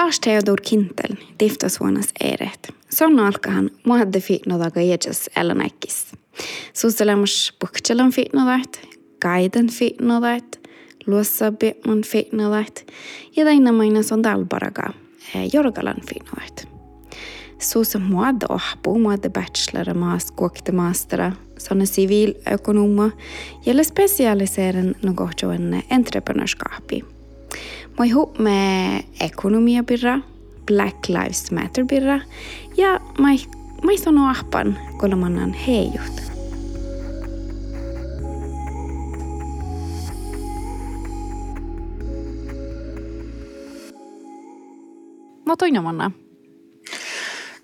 Lars Theodor Kintel tiftasvuonas eret. Sonna alkahan muadde fiitnodaga jejas elanäkis. Suuselemus puhtselan fiitnodat, kaiden fiitnodat, luossa bietman fiitnodat ja tainamaina on talbaraga jorgalan fiitnodat. Suusa muadde ohpu, muadde bachelor maas, kuokte maastera, sånne siviilökonoma, jälle spesialiseren något entreprenörskapi. Mä ihop med ekonomia birra, Black Lives Matter birra ja mai, mä sanon ahpan kolmannen heijut. Mä toin manna.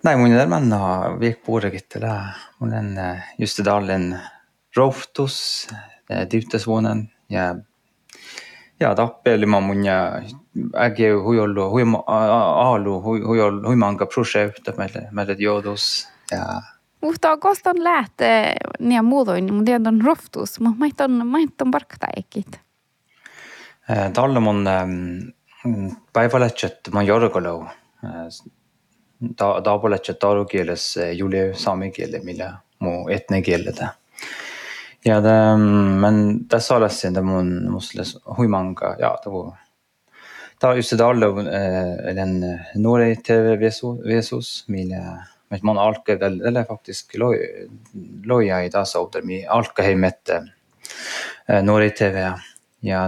Näin mun elämänä viikpuurekittele. Mun on eh, just dallen rohtus, eh, tyttösvuonen ja ja tappeli mamunja äge huiollu huima aalu huiol huimanga projekta meille meille joodus ja Mutta kostan lähtee niin muutoin, mutta tiedän on rohtus, mutta mä on mä on parkta ekit. Tällä mun päivälätset mun jorgolo. Ta ta puolet taulukielessä äh, Julia saamikielellä, millä muu etnekielellä. Ja, det, men mm, det sa lesen det mun musles huimanga ja to. Ta just det alla den äh, äh, Norway TV Vesos Vesos mille met man alke eller faktisk loja i dasa oppder mi alke hei met äh, Norway TV. Ja,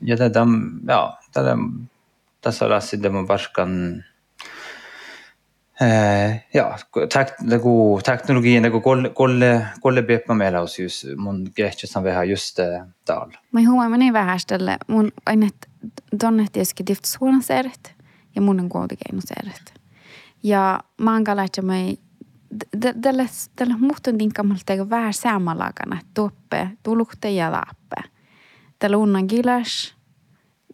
ja det dem ja, det dem det sa lesen det mun varskan Eh, jā, tek, teknologi nagu kolle, kolle, kolle peab ma meeles just, mun som vi har just eh, tal. ma ei huomaa nii vähestele, mun ainult tunnet joskin tiht suunnasäädet ja mun on koulutuskeinusäädet. Ja det oon kalatsa din tällä muhtun vär teko vähän samalakana, tuoppe, tulukte ja lappe. Tällä unnan gillas.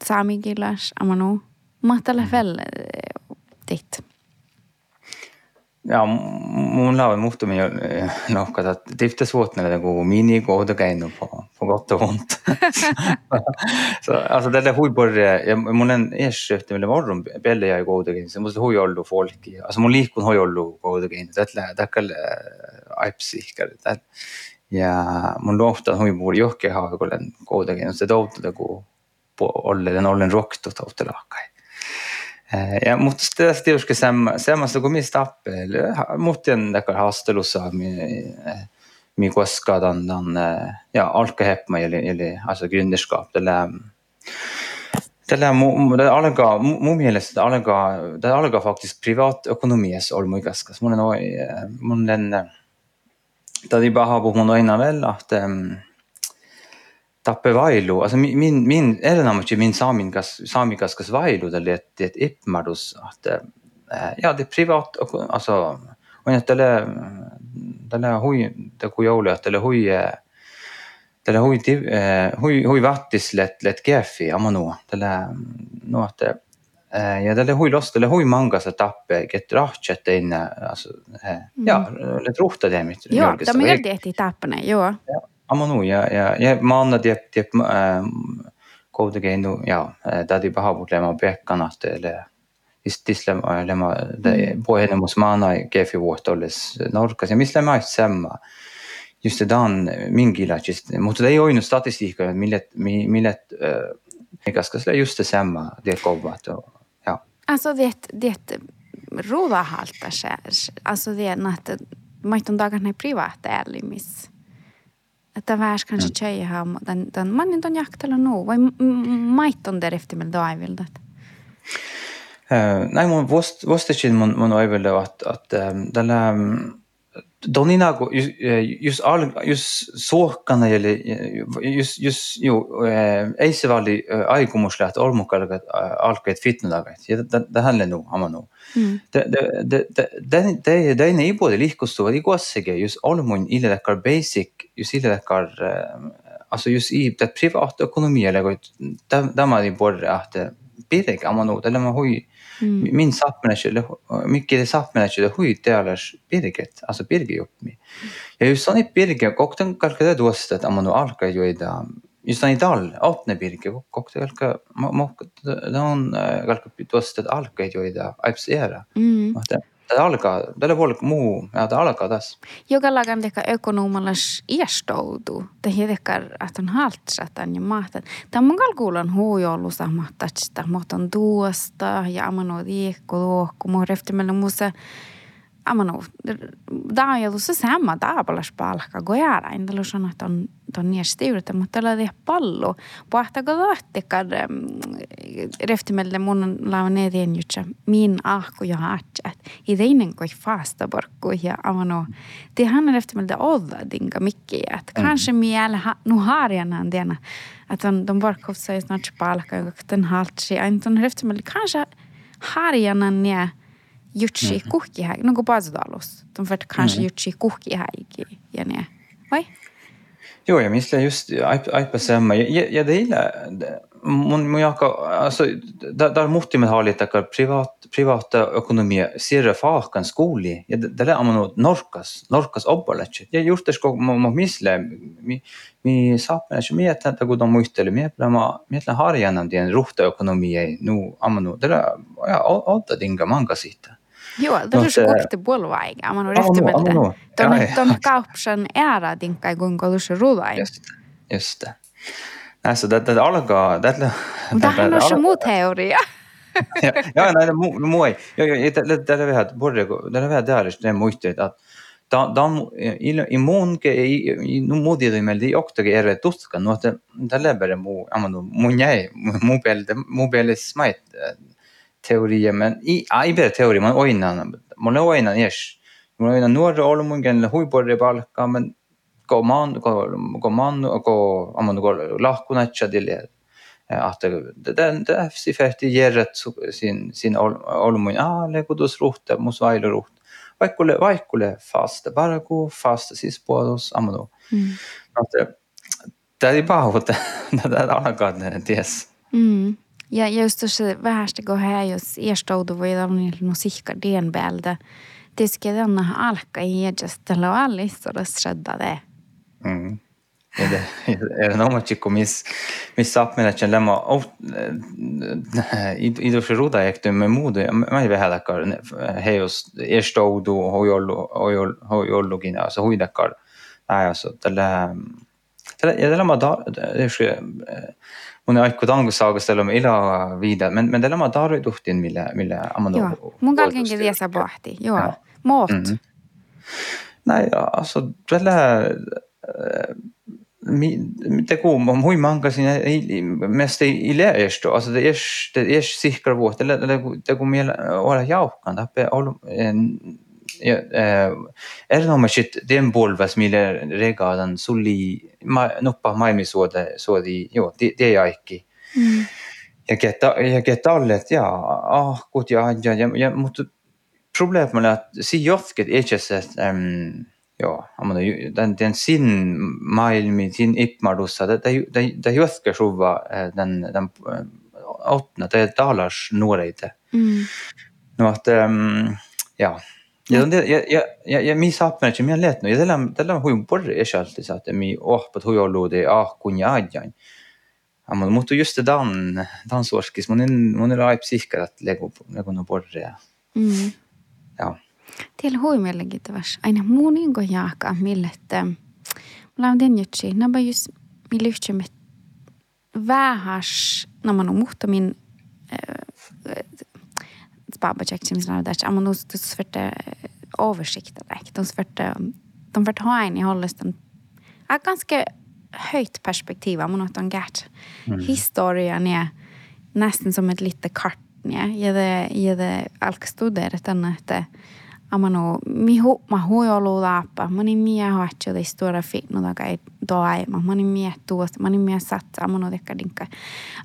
Sami gillas, amanu, mä tällä fälle eh, tehtä. ja mul on juhtumi noh, ka tihti svårt när det går minigolv, då går jag in på, på gott och ont. så, alltså det där hur börjar, mun en ersättning eller morgon bäller jag i golvdagen, så måste hur jollo folk, alltså mun likun hur jollo golvdagen, det lär, det kan aipsikar, det ja mun lofta hur bor jokke har gollen golvdagen, så då det går på ollen, ollen rokto, då det lakar. Eh, mutta sitten tietysti semmoista, kun mistä appeli, eh, muuten näkään haastelussa, mi eh, koska tämän, tämän ja, alkehepma eli, eli alltså gründerskap. tällä tällä det alkaa, mun mielestä det alkaa, det alkaa faktiskt privatekonomies olmu ikaskas. Mun on, mun on, täytyy pahaa puhua aina vielä, että mm, tappevailu, alltså min, min, min elämämme min saamikas kas vailuudelle, että, että ipmadus, että ja det privat, alltså on että tälle, tälle hui, det kun joulu, että tälle hui, tälle hui, hui, hui vattis let, let gefi, amanu, tälle, no, että ja tälle hui lost, tälle hui mangasa tappe, ket rahtset inne, alltså, ja, let ruhta teemit. Joo, tämä on tehty tappene, joo. Ja, ammonia ja, ma annan tiedät, tiedät äh, kuitenkin äh, no, ja täytyy paha puhumaan pekkanasta ja istis lämma äh, lämma puheen mus maana kefi vuotolles norkas ja mis lämma aist sämma. Just det dan mingilatsist, mutta det ei ole statistiikka, millet, millet äh, ganska sillä just det sämma det kovat och ja. Alltså det, det rova halta skär, alltså det är noh, natt, mahton dagarna är privata är miss. Että vähäs kanssa tjejä haa, tämän, tämän mannen on jahtella nuu, vai mait on derefti meillä toivilta? Näin mun vuosittain mun, mun oivilta, että, että tällä Doninago yüz, yüz, yüz sookana eli yüz, yüz ju, eh, äh, eh, eisevalli äh, eh, aikomusläht ormukalagat äh, alkeet fitnelagat. Ja tähänle nu, ama nu. Täin ei puhuta lihkustuvad ikuassegi, just olmun ilelekar basic, just ilelekar, äh, alltså just i det privata ekonomiele, kui tämä ei puhuta, että pirek, ama nu, tällä mä hui, Min sappmänniska, mycket sappmänniska hui tealas Birgit, alltså Birgi uppmi. Ja just sån i Birgi och den kalkade duostet amanu alka ju ida. Just sån i dal, åtne Birgi och den kalka mok den kalka duostet alka ju ida aipsera. Mm. Tämä alkaa, tällä voi muu, ja tämä alkaa taas. Joka lagan teka ekonomalas iestoutu, te hiedekar att on haltsatan ja mahtan. Tämä on kalkuulan huujolusa mahtatsta, mahtan tuosta ja amano diekko luokku, mo reftimellä muussa amano, da ja tuossa sama taapalas palkka, kun jäädä. En tällä sano, että on, on niin stiyrtä, mutta tällä ei pallu. Pahtako tahtikar mm, reftimelle mun laun eteen jutsa min ahku ja hatsat. I teinen kuin faasta porkku ja amano. Tihan reftimelle odda dinka mikki. Että mm. kanske miele nu harjanan tiena. Että on ton porkku sai snart palkka, joka den haltsi. Ain ton reftimelle kanske harjanan jää. Yeah. Jutsi kuhki här. Något bazdalos. De för kanske jutsi kuhki här. Ja ne. Oi? Joo, ja mistä just aipa samma. Ja, ja det gillar mun, mun jaka, alltså, där, där måste man ha lite privat, privata ekonomi, sirra faakan skoli, ja det är man norkas, norkas obbaletsi. Ja just det ska man missle, mi, mi saapmene, mi että että kun on muisteli, mi että mä, mi että harjannan tien ruhta ekonomi, nu, amanu, det är, ja, odda dinga manga siitä. Joo, tämä on kuitenkin kohti puoluaika. Mä oon rehti mieltä. Tuon, tuon kaupsan äärä tinkkai, kuinka ollut se ruvain. Just, just. Näissä, tätä alkaa... Tätä, Mutta hän on se muu teoria. Joo, näitä muu no ei. Joo, joo, tätä vähän, että tätä vähän tehdä, että da, da, i munke i nu modi de mel di okta ge er tuska no att det leber mo amano mo nej mobile mobile smite peal smait teoria, men i, ai bere teoria, man oinan, man oinan jes, man oinan nuorre olmungen, huiborre palka, men ko man, ko, ko man, ko, amano, ko lahkunatsa dille, att det, det, är färdigt järret sin, sin olmun, ah, legudus ruhte, mus vailu ruhte. Vaikkule, vaikkule fasta, paraku fasta siis puolus, amano. Mm. Att, det är bara att det är alkaa ties. Mm. Ja just tuossa vähästä kun hän jos iestoudu voi olla no sihka den päältä. Tietysti tänne alkaa iäjästä tällä on allissa shredda det. Mm. Erinomačiko mis, mis sapmeletsen lemma idoši rudaektu me muudu ja ma ei vähelekar heios estoudu hojollu hojollugina alltså huidekar alltså tällä tällä ja tällä mul aeg, kui tangosaga seal oma ila viida, men det är oma tarvituhtin, mille, mille använder. Mhm. Ja, mun kalkenkin tiesä pohti, joo. Ja. Muot. Mm -hmm. Nej, alltså, det är... Mitä kuuma on hui manka siinä mest ei ile estu, alltså det är det är säkert vårt eller det går mer hålla jaukan, det är en Äh, erinev shit, den polves, mille regadan suli, ma nuppa maailmi suode, suodi, joo, tee aikki. Mm. Ja ketta, ja ketta alle, että jaa, ahkut ja, ja, ja, ja mutta problemet on, että siinä jotket itse asiassa, ähm, joo, amman, den, den sin maailmi, sin ipmarussa, det jotkar suva den, den åttna, det är dalars nåreite. Mm. No, att, ähm, ja, mi saapnat ja, ja, ja tällä tällä huin porri esalti saatte mi ohpat huijoluude ja kunja ajan. Amma mutta just dan dansorskis, sorskis monin monin raip sihka että lego lego no porri ja. Mm. Ja. Till huimellekin tavas. Aina muunin kuin jaaka mille että mulla on denjutsi. Naba just mi lyhtsämme vähäs, nämä on muhtamin spabachecksim sådär där, amma nog det svårt översikta direkt. De svårt de får ha en i hållestan. Är ganska högt perspektiv, amma något on gert. Mm. Historien är nästan som ett litet kart. Ja, det är det alkstuderat att amano mi hu ma huiolu laappa mani mie hoatsu dei stora fitno da kai doai ma mani mie tuosta mani mie sat amano dekka dinka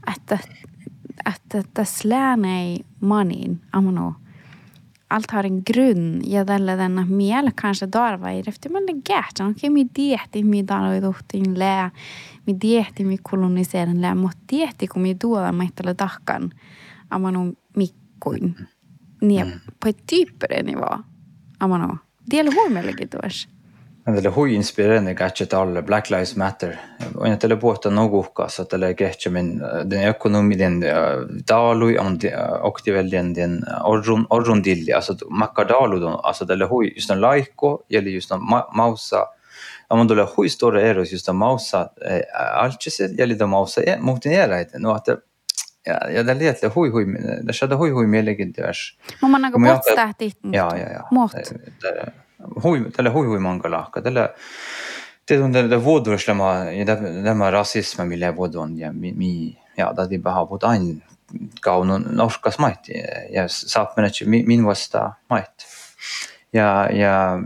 että että tässä länei manin amano allt har en grund. Ja tällä denna miel kanske darva i efter? Men det gärta okej mi dieti mi dalo i dohtin lä. Mi dieti mi koloniseran lä. Mot dieti kun mi tuolla maittele tahkan amano mikkuin niin på ett typere nivå amano. Diel huomiollakin tuossa. Andele hui inspirerende gadget alle Black Lives Matter. On tele puhuta noguhkas, tele kehtsä min den ekonomi den dalui on aktivel den den eh, orrun orrun dilli, alltså makka dalu don, alltså tele hui just en laiko eller just en mausa. Om du hui stora eros just en mausa eh, alchiset eller den mausa eh, mot den erheten och att ja, ja, det lät det hui hui, det skedde hui hui med legendärs. Men man har gått bort statistiken. Ja, ja, ja. Mot. Hui, tälle huvimanka lahkadele tead, on tälle voodurist tema ja tema rassism, mille vood ja mi, ja ta teeb vähe vood ainult kaunu norskas maiti ja saab menetlä min vasta mait. Ja, ja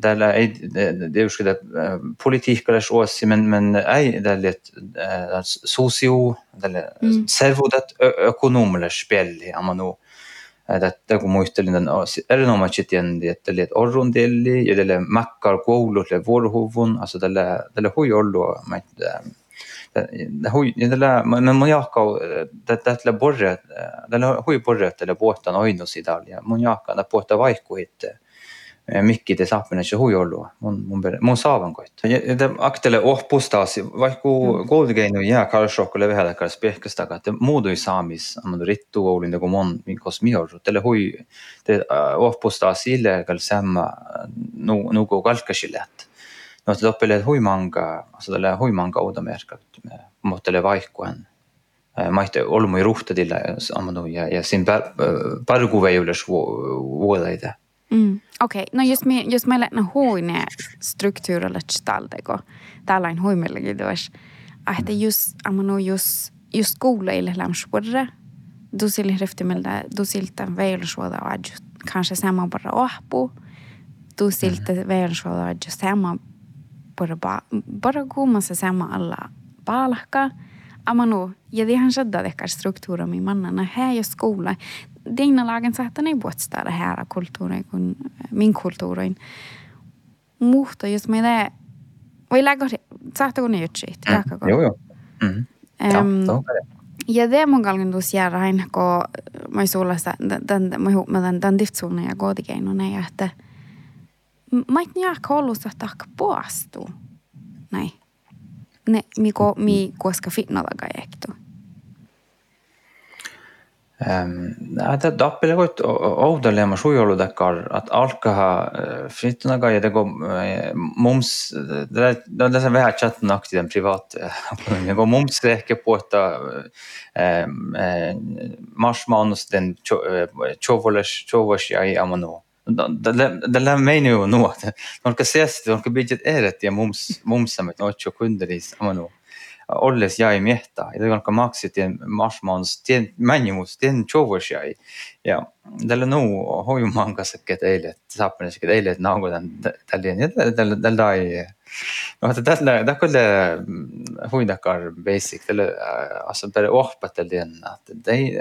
tällä ei, det är ju äh, politik men, men ei det är lite äh, socio, det är mm. servodet ekonomer spel, ja man nog tätä, kun muistelin tämän erinomaisen että Orron deli, ja tälle makkar koulu, tälle vuorohuvun, alltså tälle, tälle hui ollu, tällä mun jakka tällä borre tällä hui borre tällä puhtaan oinusidal ja mun jakka tällä puhta vaihkuhitte Eh, mükki saapmine huviolu on mun, mun saavankoit. Aktele ohpustasi, vaikka mm. koulukeinu jää kalshokkule vähäläkäs pehkästäkä, että muudu ei saamis, ammandu rittu oulin tegu nagu mon, minkos mihoru, tele hui, te eh, ohpustasi illegel sämmä eh, nuku kalkasille, että no te toppelee hui manga, se tele hui manga uudamerkka, muhtele vaikkuen. ma ei tea, olmu ei ruhtadile ammandu ja, ja siin pärguve juures vuodaida. Vu Mm. Okei, okay. no jos, me, jos meillä on huine struktuurilla staldego, tällainen huimellekin tuossa, että jos, amano, jos, jos skoleille lämspurre, då sille riftimelde, då siltä veilsuoda adjut, kanske samma bara ohpu, då siltä veilsuoda adjut samma bara, bara kuumassa samma alla palkka, amano, ja ihan sadda ehkä struktuura mi mannana, hei jos skola, dina Dienalāgan sahtana ei puhuta täällä härä kulttuuriin kuin äh, min kulttuuriin. Mutta jos meidän... Voi läkö se... Sahtako ne juttuja? Mm. Joo, joo. Mm. Um, ja det är många gånger då ser jag henne gå med sola så den med ihop med den den diftsonen jag går till och nej att man inte jag kollar så att jag påstår. Nej. Nej, mi ko mi koska fitna daga. Ähm, äh, fitnalla kaiktu. Hade dappelegoit oudalema suioludekar, at alkaha äh, frittunaga ja tego äh, mums, tässä vähän chatnakti den privat,ego mums ehkä puhta marsmanus den chovoles chovos ja i amano. Tällä meini on nuo, että se, että on budget eret ja mums, mumsamet, ocho kunderis amano olles ja ei mehta. Ja tegelikult ka maksid marsmans teen männimus teen tšovõš ja ja tälle nõu hoiuma on kas äkki teile et saab mõnes äkki teile et nagu ta on tälle nii et tälle tälle ei noh ta tälle ta küll huidakar basic tälle äh, asjad tälle ohpat tälle enne et ei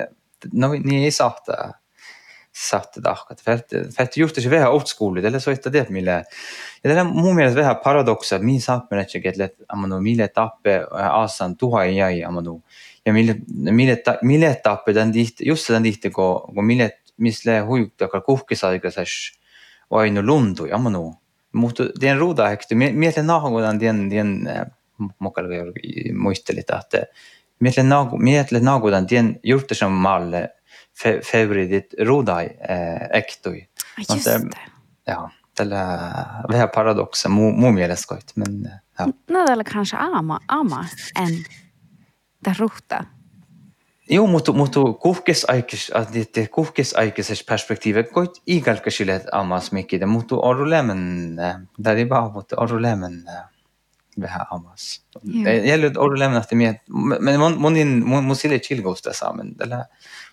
no nii ei saa ta sattuda hakata. juhtusi vähe old-school'idele soita teab mille. ja teil on mu mielestä vähän paradoks, että mihin saab mennä, että amanu, mille tappe aassa on tuha jäi amanu. Ja mille, mille, mille tappe tämän tihti, just tämän tihti, kun, kun mille, mille huikkaka kuhkisaikaisessa ainu lundu amanu. Mutta tien ruuda ehkä, mietin nahakudan nagu tien, tien äh, mukaan muistelita, että mietin nahakudan nagu tien juhtusen maalle fe, favorit rodai eh, ektoi. Ja, just det. Ja, tällä vähän paradoksa mu, mu mielestä koit, men ja. No tällä kanske ama, ama en det ruhta. Jo, mutta, mutta kuhkesaikisessa perspektiive koit ikalkasille amas mikide, mutta orulemen, det är bara mutta orulemen vähän Vähän በሃማስ ያሉት ኦሩ ለምን አህtimiyat monin mosile tillgås där sammen eller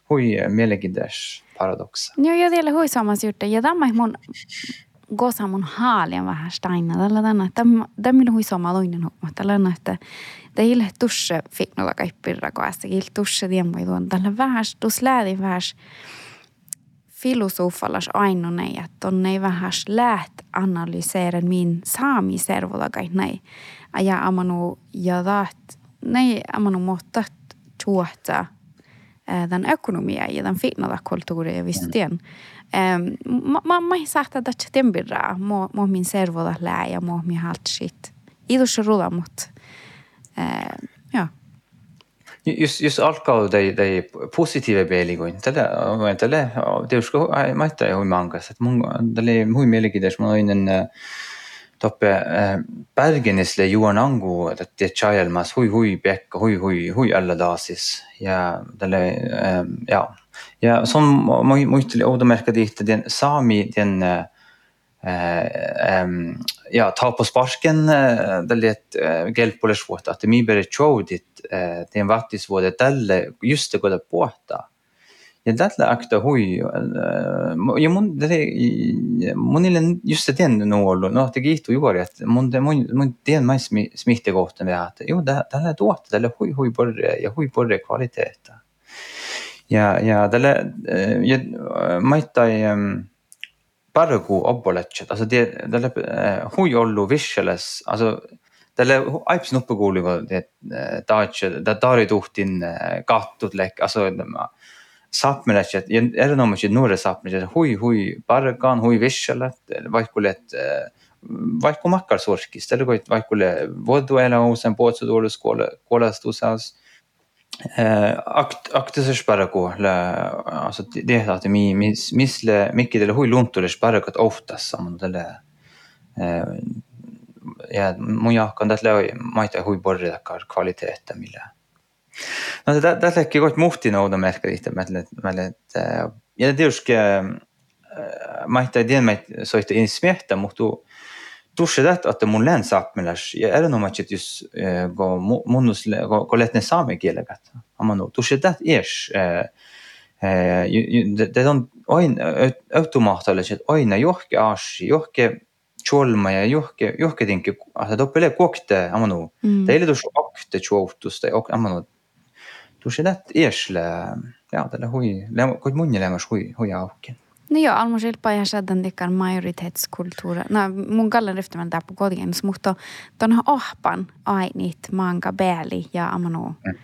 hur melegidash paradox. Ja jag delar hur samma gjorde jag där mon gosa mun haalien vähän steina tällä tänä että tämä hui sama loinen homma tällä tänä että teille tusse fiknolla kaippirra koassa kiil tusse tien voi tuon tällä vähän tus läädi vähän filosofallas ainonei, että on ei vähän läht analysera min saami servolakai näin. Ja amanu ja taht, näin amanu mohtat tuottaa den ekonomia ja den fitnada kulttuuri ja vistien. Ma ma ma sagt että tämän birra mo mo min servoda lää ja mo mi halt shit. Idus rulla mot. Ja. Just, just alkaa de, de positiive peilikuin. Tälle, många tietysti mä ajattelin hui mangas, että mun, tälle hui mielenkiintoista, mä olin äh, toppe äh, Bergenisle Johan Angu, että chajelmas hui hui pekka, hui hui hui alla dasis. Ja tälle, äh, ja, ja son muisteli outomerkka tihti, den saami, den Eh, ja, ta på sparken, eh, det lät eh, gelpoles vuotta, että mi bere choudit, den vattis vuotta tälle, just det goda puhta. Ja tällä akta hui, ja mun, det mun just den nuolu, no te kiihtu juuri, että mun, mun, mun tien det smihtekohtan vielä, että joo, tällä tuotta, tällä hui hui porre, ja hui porre kvaliteetta. Ja, ja tällä, ja maittai, Bargu obboletset, alltså det, äh, det hui ollu visseles, alltså tälle aips nuppu kuuluvad, et äh, taatsi, ta taarituhtin äh, kattud lekk, alltså sapmeletset ja erinomaisesti nuore sapmeletset, hui hui parkaan, hui visselet, vaikkulet vaikku makkar sorskis, tälle kui vaikkule vodu elamusen puotsu tuulus kuole, kuolestusas, اكتسر شبركو لا دي تعطي مي مس مثل ميكي دل هو لونتو لشبركت اوفتاس من دل ja mun jahkan tätä lähi maita hui borri takkar kvaliteetta millä. No tätä tätä ehkä kohta muhti nouda merkki itse mälle mälle ja tietysti maita dien mä soitte in smehta mutta tušedat atë mund lënë sakt me lash. E rënë ma që t'jus go mundus go letë në same gjele gatë. Ama no, tushëdat ish. Dhe don oin automata lë që oin a johke ash, johke tjolma ja johke, johke tinki, että doppele kokte, ama no. Mm. Teille tuossa akte tjoutus, tai ok, ama no. Tuossa tät ish lä, ja tällä hui, lä, kun munne lämmäs hui, hui aukken. No joo, Almo-Silppa Shaddan majoritetskulttuura. No, mun kallen täällä kotiin, mutta on ohpan ainit maanka pääli ja amano. Mm.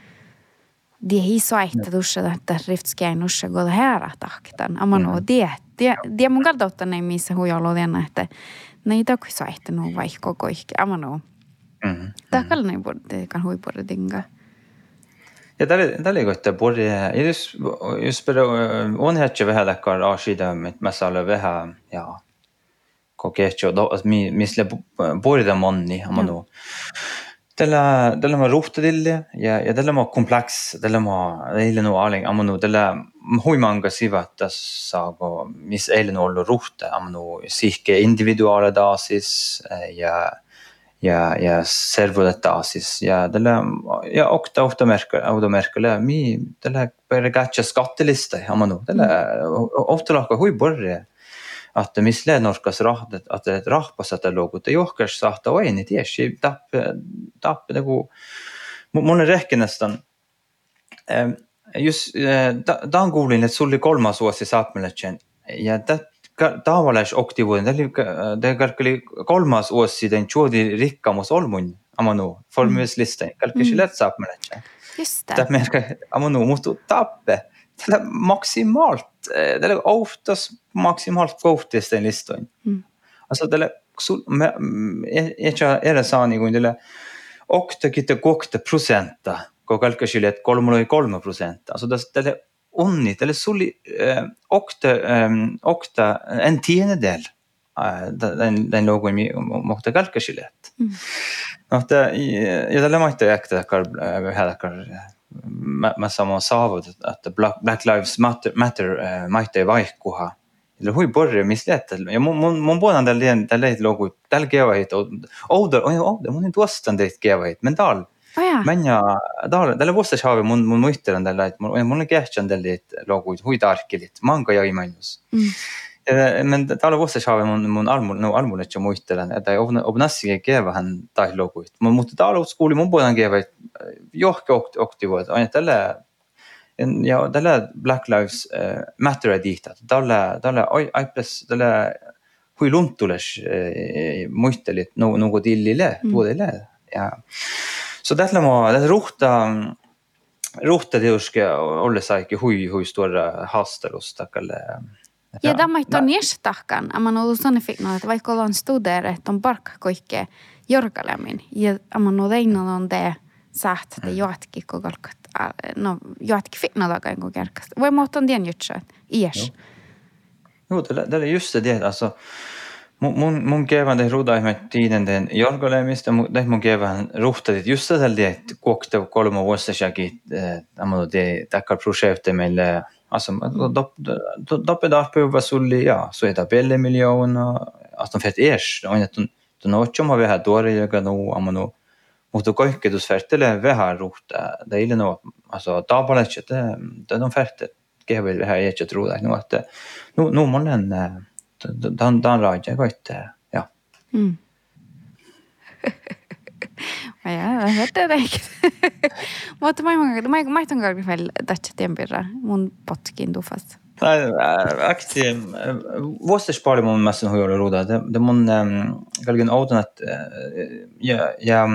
Diehi soittaa tuossa, että riftskeen nussa god herra tahkitan. Amano, mm. die, die, die mun kalta ne missä huijalla oli että ne ei toki soittanut vaikka koko ihki. Amano. Mm-hmm. Mm. Tämä kallen ei puhuta, kan huipurra. ja tällekottab purje, jos, jos äh, on hetki vähän lekkar aasida, mit mässä ole vähän ja kokehtsi, että mi, misle purje monni, amma no. Tällä, tällä mä ruhtadille ja, ja tällä mä kompleks, tällä mä eilen on aling, amma no, tällä huimanga sivat tässä, missä eilen on ollut ruhta, amma no, sihke individuaalidaasis äh, ja ja, ja servule taas ja talle ja okta automerkele, automerkele, mi talle pergatša skatteliste omanu, noh, talle ohtulahka hui borre. Att mis lennorkas rahvat, att det rahvasata lugut ei ohkas sahta oi, nii tiesi, tap, tap nagu. Mul on rehkinastan. Just, eh, ta, ta on kuulin, et sul oli kolmas uusi saapmine, ja tätä tavaliselt aktiivne, tegelikult oli kolmas vuosi den tjuudi rikkamus olmun, amma nu, formulslista, kalkki mm. lätsap mm. mänedžer. Just det. Tämä merkkaa, amma nu muuttuu tappe. Tällä maksimaalt, eh, tällä oftas maksimaalt kohtisten listoin. Mm. Alltså tällä, ehkä erä saa niin kuin tällä, okta kitte kokta prosentta, kun kalkki kolme prosentta. Alltså tällä onnit, eller soli, eh, okta, eh, okta, en tiendedel eh, den, den logon mohta kalkasilet. Mm. Mutta, ja maita jäktä hädakar, mä sama saavut, että Black Lives Matter, Matter maita ei vaihkuha. Eller hui borre mislet, ja mun, mun, mun puhutaan tällä, tällä logo, tällä kevahit, ouder, oi, ouder, mun tuostan teitä kevahit, men täällä, Ah, oh, yeah. mänja talle, talle vuostasaave mun, mun muistel on talle, et mul, mul on kähti on talle loguid, huid arkilit, manga jäi mainus mm.. Men talle vuostasaave mun, mun armul, no armul, et muistelen, et ob, ob nassi keevähän tai loguid. Mun, mutta talle uus kuuli mun puolen keevä, äh, johki okti, okti vuod, aina talle ja talle Black Lives äh, Matter'i tihtat, talle, talle aipas, talle kui lunt tulles äh, muistelit nagu, nagu tillile, mm. puudele ja Tällä mä tässä ruhta ruhta tiuske olle saikki hui hui tuoda haastelustakälle. Ja tämä ei ole niestahkan, amma no sanne fikna, että vaikka ollaan studeer, mm. että on parkka koikke jorkalemmin. Ja amma no teinalla on te saat, että joatkin kokalkat, no joatkin fikna takain kun kerkasta. Voi muuta on tien jutsa, iäs. Joo, det är just det, alltså mun, mun, mun kevään tein ruudaimet tiiden teen jalkolemista, mutta tein mun kevään ruhtadit just tällä tiedä, että kuokte kolme vuotta säkin, tämä eh, te tackar projekte meille, alltså doppe darpöva sulli, ja, så heter belle miljoner, alltså fett ers, och inte du nåt om vi här då nu, om nu mutta kaikki tuossa färttelee vähän ruhtaa. Teille no, alltså tapalet, että de färtte kehvillä vähän ei tro, että nu, nu, nu monen eh, että no no monen dan dan raja koitte ja mm. Ja, hörde det Mutta mä mä mä ton kaikki fel tästä tiempirra mun potkin dufas. Akti vuosta spali mun mässä hujolo ruda. Det mun galgen audonat ja ja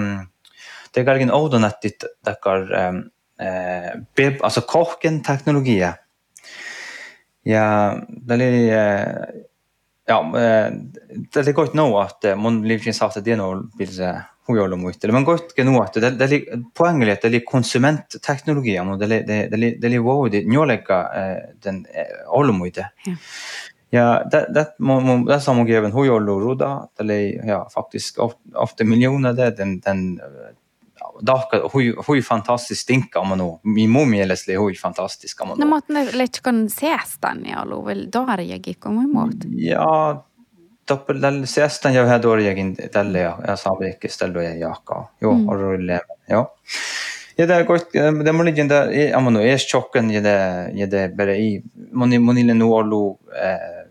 det galgen audonatit takar bib alltså kochen teknologia. Ja, det är ja, det är gott nog att mun livsins haft det nog vill huijalla muistele. Mä koitke nuotta, det oli poängeli, että oli konsumentteknologia, mutta det det det det oli våudi njoleka den olmuide. Ja det det mun det som given huijalla ruda, det oli ja faktiskt ofta miljoner det den den dahka hui hui fantastisk stinka om nu. Min mum mielestä hui fantastisk om nu. No mutta ne lechkon seastan ja ollut väl darjagi kom emot. Ja doppel tällä seastan ja yhä dorjagin tälle ja ja saavekki stello ja jaakka. Jo, mm. rulle. Jo. Ja det går det må ligga där i amano är chocken ja det ja det bara i moni monille nu allu eh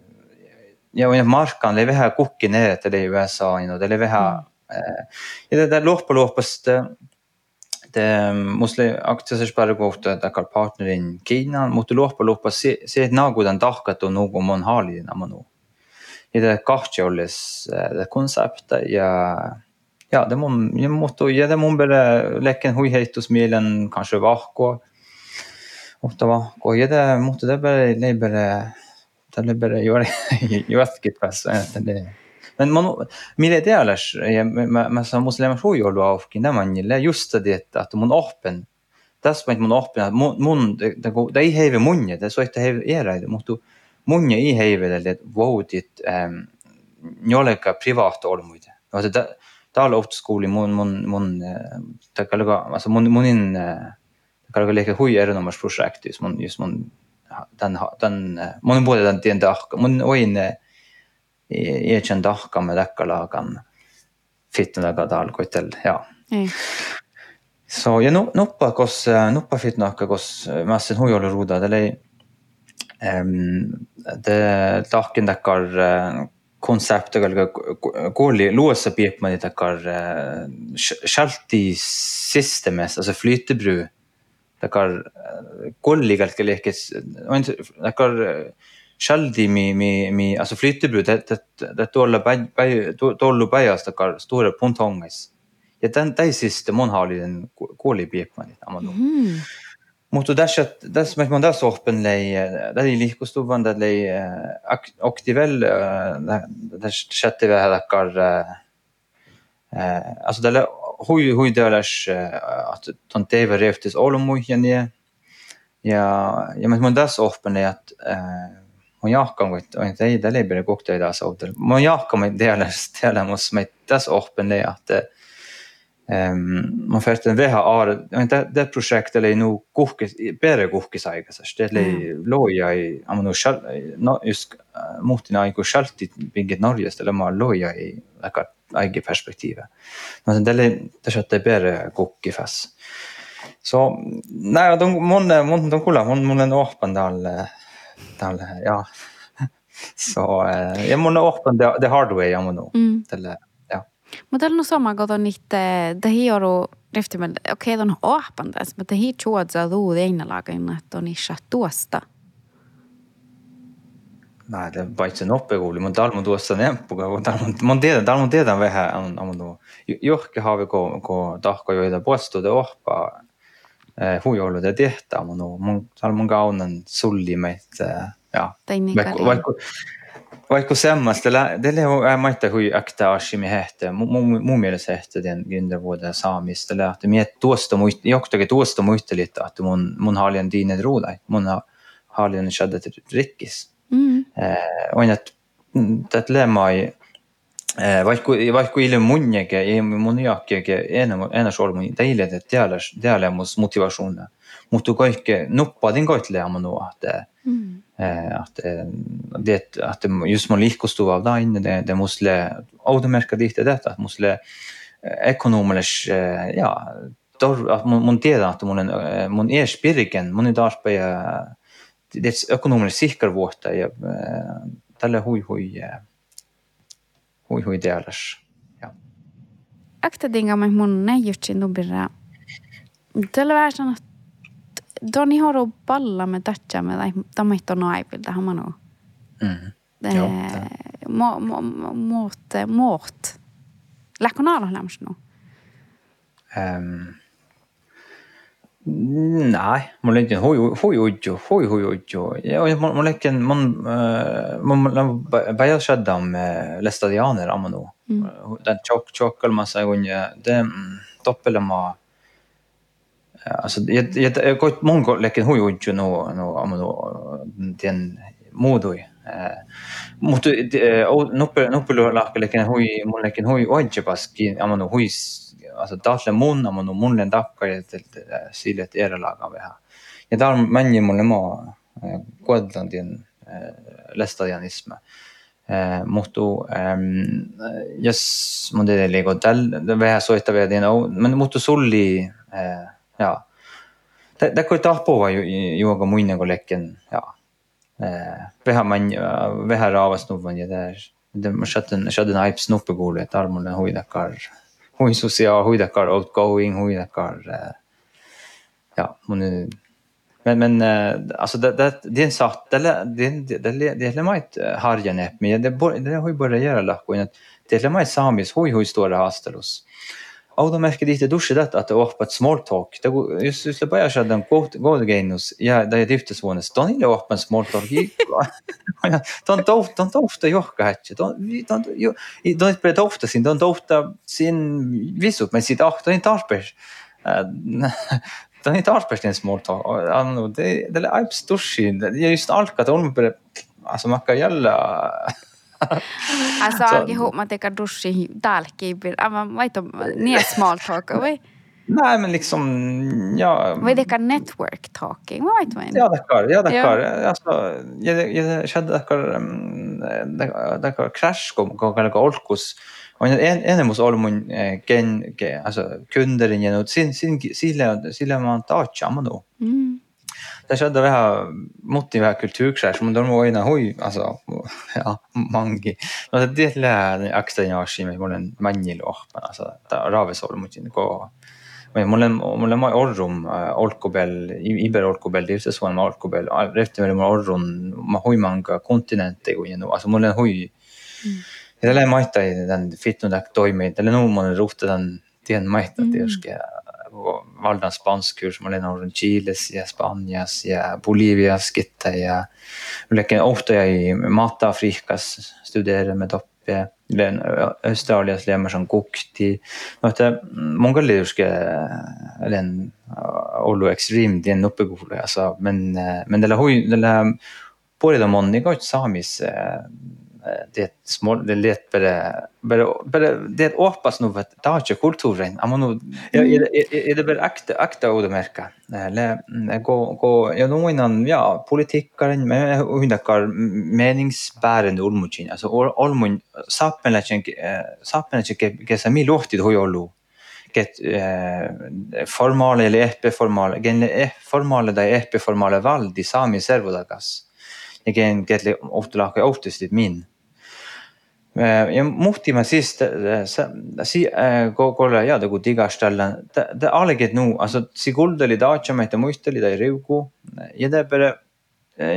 ja och markan lever här kukin ner till det USA och det lever här eh ja det där lopp på loppast det måste aktier spara gott där kar partner in Kina mot lopp på lopp se se något den dagat och någon man har i amano det kahtjollis det konseptet ja ja det må jag måste ja det må bara läcka hui heitos mielen kanske vahko ofta vahko ja det måste det bara det bara det bara göra jotkit fast det men man mille idealas ja ma sa muslim hui jollu aufkin nämä niille just det att mun open tässä är open mun det det ei heve munje det så että heve era det måste munja i ehm, alltså, är voudit ähm, njoleka privaat olmuide. No se täällä ohtskooli mun mun mun eh, takaluga alltså mun munin takaluga leka hui erinomas projekt just mun just mun den den eh, mun både den den dag mun oin är känd dag med dakkalagan fitnaga dal koitel ja. Mm. Så ja noppa kos noppa fitnaka kos massen hujolla ruda det det taken dakar konseptet galga goli låsa piepmani dakar shalti systemes alltså flytebru dakar goli galga lekes dakar shaldi mi mi mi alltså flytebru det det det tolla bai tollu baias dakar stora pontongis ja mon har den goli piepmani amano mm. Mutta tässä, tässä mä tässä openlei, där är lika stor det lei aktivel, tässä chatte vi här alltså det hui hui delas att ton tv reftes olomuhjani ja ja men mun tässä openlei att mun jahkan vet och inte det leber kokta i das auto. Mun delas delas mås med tässä openlei att Um, man fäste en veha ar, det, det projektet lei nu kuhkis, bere kuhkis aikas, det mm. loja i, amanu shal, no, just muhtina aiku shaltit pingit Norjast, eller ma loja i väga aigi perspektiive. No det lei, det satte bere kuhki fäs. Så, nej, de, mon, mon, de kulla, mon, mon en åpen dal, tälle jah. så jeg må nå åpne the, the hard way, jeg må nå. Mm. Tälle, ja. Mutta on sama, kun on itse, tehi on riftimellä, okei, okay, on åpen tässä, mutta tehi tuotsa luu einalakin, että on isä tuosta. Nej, det var inte något roligt, men där man då sen på man det där man det där vi här om om då. Jag har vi gå gå dag och göra på stå det uppe huijoulude tehtä mun mun tal mun kaunan sulli meitä ja vaikka vaikka vaikka semmoista det on maita hui akta ashimi hehte mun mielestä hehte den gynda vuoda saamista lähti. Miet tuosta muist joktakin tuosta muistelit että mun mun haljan dinet ruudai. Mun haljan shaddat rikkis. Mm. on että det lemai vaikka Äh, vaikuille munnege ei moniakkege enesolmu teile teales tealemus motivatsioone muutub kõik nuppadin koitle ammu äh, et et det att just man että av där inne det det måste automatiskt äh, ditt det att måste ekonomiskt ja då att man montera att man man är spirken man är där på det ekonomiskt säker vårt ja tälle hui hui hui hui tealas Akta dinga mai mun näjutsin nubirra. Tällä vähän sanot, Doni dig. De är inte några aivilda, har man nog. mm. Måt, måt. Lakonala lämns nog. Um, nej, hoj hoj hoj hoj hoj. Ja, man man börjar skydda om lästadianer amano. Den chock eller massa gånger det doppel ma alltså jag jag gott lägger hoj hoj no no amano den modoi. Mutta noppe noppe lahke lägger hoj man lägger hoj oj paski amano hoj alltså tahtlen mun amanu munlen takkajatelt äh, sille järelaga vähe. Ja ta on männi mulle maa äh, Kodlandin äh, lestajanisme. Muhtu, ähm, jos mun tietenkin liikun tällä vähän soittavia, niin on, muhtu sulli, jaa. Det går tappuva juoga muinen kuin lekken, jaa. Vähän, vähän raavasnuvan ja där. Det, man skötte en, skötte en ajp snuppegulvet, armorna huidakar. Hui social, hui dakar outgoing, hui dakar eh, ja, mun men men eh, alltså det det det är en sak det det det det det är lämait eh, harja näpp men det det har ju börjat göra lacko det är lämait samis hui hui stora hastar oss de märker lite dusche att det är på small talk. Det just just det bara så den quote go the. Ja, det är det så nästan inte öppen small talk. De då de då ofta jocka hette. De de jo inte på ofta sin de ofta sin visst men sitt är inte arpers. De inte arpers en small talk. Det det är ips dusche. Det är just allt att de alltså man kan gälla Alltså, så, ihop med att duschi talkibir. Aivan vaito niin small talk? Nej, men liksom, ja... Vai det network talking, vai vet Ja, dakar, ja, dakar. Ja. Alltså, jag, jag kände dakar, dakar crash, kun kalka olkus. On en, enemus ollut mun gen, alltså kunderin ja, sin, sin, sillä, sillä mä oon taatsa, mä Mm. det skjedde ved måtte være kulturkrasj, men da må øyne hoi, altså, ja, mange. Altså, det er ekstra energi med målen mennil og, men altså, det er ravesål mot gå. Men målen, målen må orrum, äh, alkobel, iber alkobel, divsesån med alkobel, rett mellom orrum, ma hoi manga kontinente og gjennom, altså målen hoi. Det mm. er maita i den fitnodek doimid, eller noe man roter den, den maita, det mm. er valda spanskkurs, ma olen olnud Chiles ja Hispaanias ja Bolivias gitta ja lekin ofta jäi Mata-Afrikas studerama toppe len Australias lemmerson kukti no että mongoliuske len ollut extreme den uppegåvle alltså men eh, men det hui det på det monni gott samis eh, det små det let bara bara bara det åpas nu att ta inte kulturen jag nu är det bara akta akta och det märka? Eller gå gå Ja, nog innan ja politikaren med hundakar meningsbärande olmuchin. Alltså olmun sappen lächen eh, sappen lächen ke som mi lohti då jollu? Get eh, formale eller epeformale gen formale da epe formale val di sami servodagas igen get ofta laka oftast min. Äh, ja muhtima siis, äh, äh, kogu ja nagu digaställen, det alget nu, alltså sigulda li dacha mehte muista li dai reuku ja det bere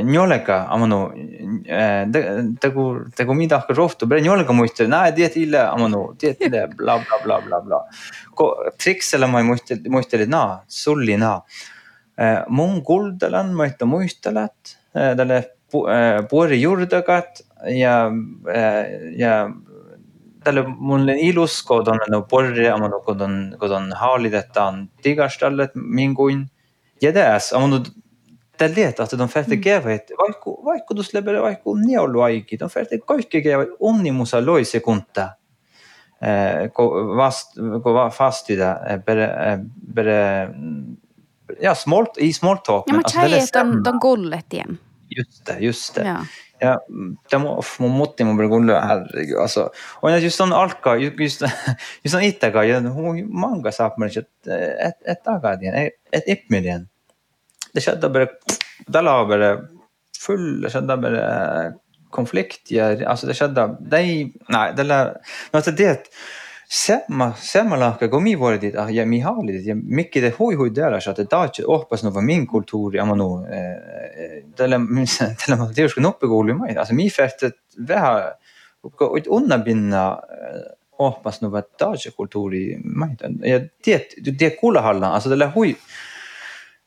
njoleka amano tegu tegu mida hakkas rohtu, bere njoleka muista, näe tiet ille amano tiet ille bla bla bla bla bla. ko triksele ma ei muista, muista li naa, sulli naa. mun kuldalan ma ei muista, talle puori juurde ka, et juurdagat ja ja tälle mun ilus kodon no porri amano kodon kodon haalidetaan tigastallet minguin ja tässä amano tälle että de färte gevet vaikku vaikku dus lebere vaikku niolu aiki de färte kaikki gevet onnimusa loi sekunta ko vast ko fastida bere bere ja smalt i small talk ja, men alltså, de, de gullet igen. Just det, just det. Ja. Ja, tämä mun mutti mun peale kuule herregud alltså. Och just sån alka just just sån itega ja manga saab meil et et et tagadi et ipmidien. Det skjedde bare Della bare full Det skjedde bare konflikt ja alltså det skjedde de nej det no det samma, samma lahkega omivårdit ah, ja Mihalit ja mycket det hoj hoj där så att det där hoppas nog var min kultur ja man nog tällä tällä man det skulle uppe gå mig alltså mi fästet väha och ett undanbinda hoppas eh, nog att där kultur i mig ja det det kula halla alltså det hoj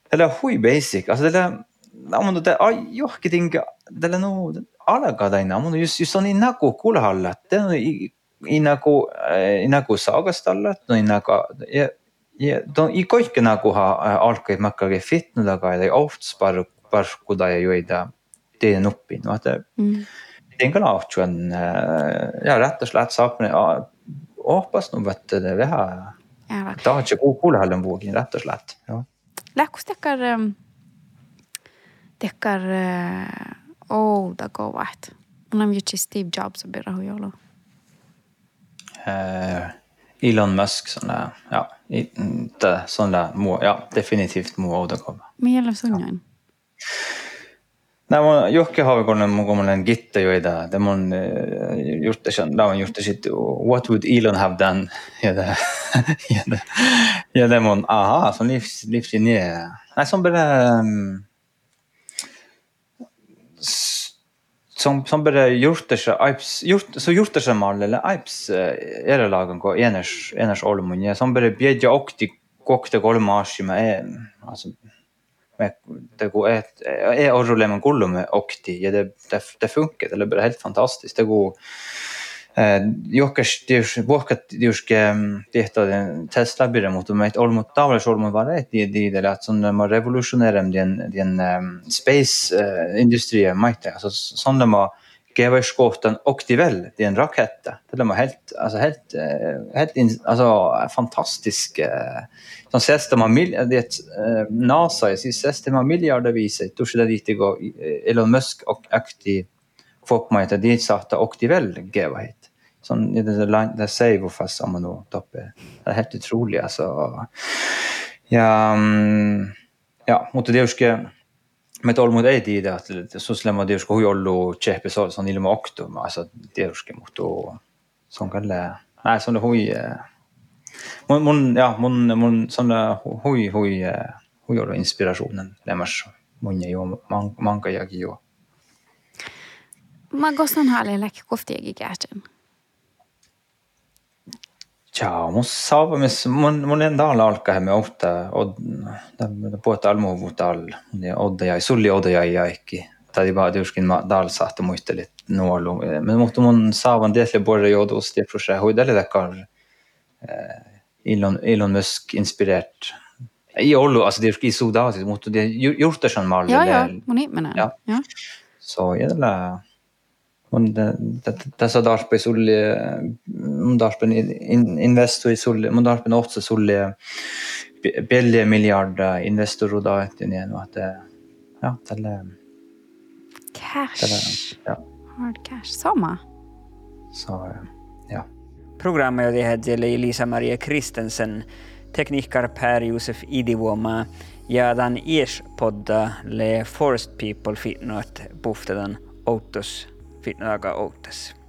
det hoj basic alltså det ammo det ai johkitinga det no alga där inne ammo just just sån innan kula halla det ei nagu ei nagu saagas talle, no ei nagu ja, ja ta nagu, äh, ei kõik nagu algab ikkagi fitnud, aga ei oht par-, paraku ta ju ei tea, tee nuppi, noh ta mm.. teen ka lahti, äh, on ja rett og slett saab hoppas nog att det vi har. Ta inte kokohallen vågen rätt och slett. Ja. Nagu Lähkus tekkar ähm, tekkar ouda kovat. Mun on Steve Jobs on perä huijolu. Elon Musk sånne, ja, inte må, ja, definitivt må återkomma. Men gäller sunnain? Nej, mun Jokki Haavikonnan mukainen gitta joita, det mun eh, gjort det sen, on gjort det sitt, what would Elon have done? Ja, det, ja, det, ja, det mun, aha, som livs, livslinje. Nej, som bara, um, som, som bare hjortese aips, hjort, så hjortesemal eller aips erelagan eh, ko eners, eners olmun ja som bare bjedja okti kokte kolmaasima e, altså, me, det går ett, e orruleman kullume okti ja det, det, det funkar, det är helt fantastiskt. Det går Eh, Jokas vuokat juske mm, tehtä Tesla byrja mutta meitä olmut tavallis olmut var ett. Di di det att som man den den ehm, space eh, industrie maite. Alltså som ma har geva skotten och det väl det är en rakette det är helt alltså helt eh, helt in, alltså fantastisk som ses det man mil det NASA i ses det man miljarder visar då skulle det inte gå Elon Musk och aktiv folk maite dit satta och det väl geva hit det, är det sier hvorfor sammen nå toppe. Det er helt utrolig, altså. Ja, mm, det mutta tietysti me olemme ei idea, että suslema tietysti hui ollut tsehpe sån ilma okto, alltså tietysti mutta se on kyllä, nej, det hoj Mon, mon, ja, mon, mun sån hui, hoj, hoj, ollut inspirationen lämmas mun jo, man, manka jagi jo. Mä gostan haalle läkki koftiegi kähtön. Tja, mun saavumis, mun, mun enda alla alkaemme ohta, od, puhuta almuvuutta alla, ja odda jäi, sulli odda jäi jäikki. Tai vaan tiuskin ma dal sahte muistelit nuolu. Men mutta mun saavan tietysti borre joudus det projekt huidelle takar eh, Elon, Elon Musk inspireert. Ei ollut, alltså det är Sudan, mutta det gjort det sen mal. Ja, ja, mun ihminen. Ja. ja. Så jävla mun tässä darpe sulle mun darpen investoi sulle mun darpen ofta sulle billiga miljarder. Investor da etter igjen at det ja tälle cash. ja. hard cash. Sama så ja. Programmet oli Elisa-Maria Kristensen, tekniker Per-Josef Idivuoma. Ja tämän Ies-podda le Forest People fitnoat finnaga outes.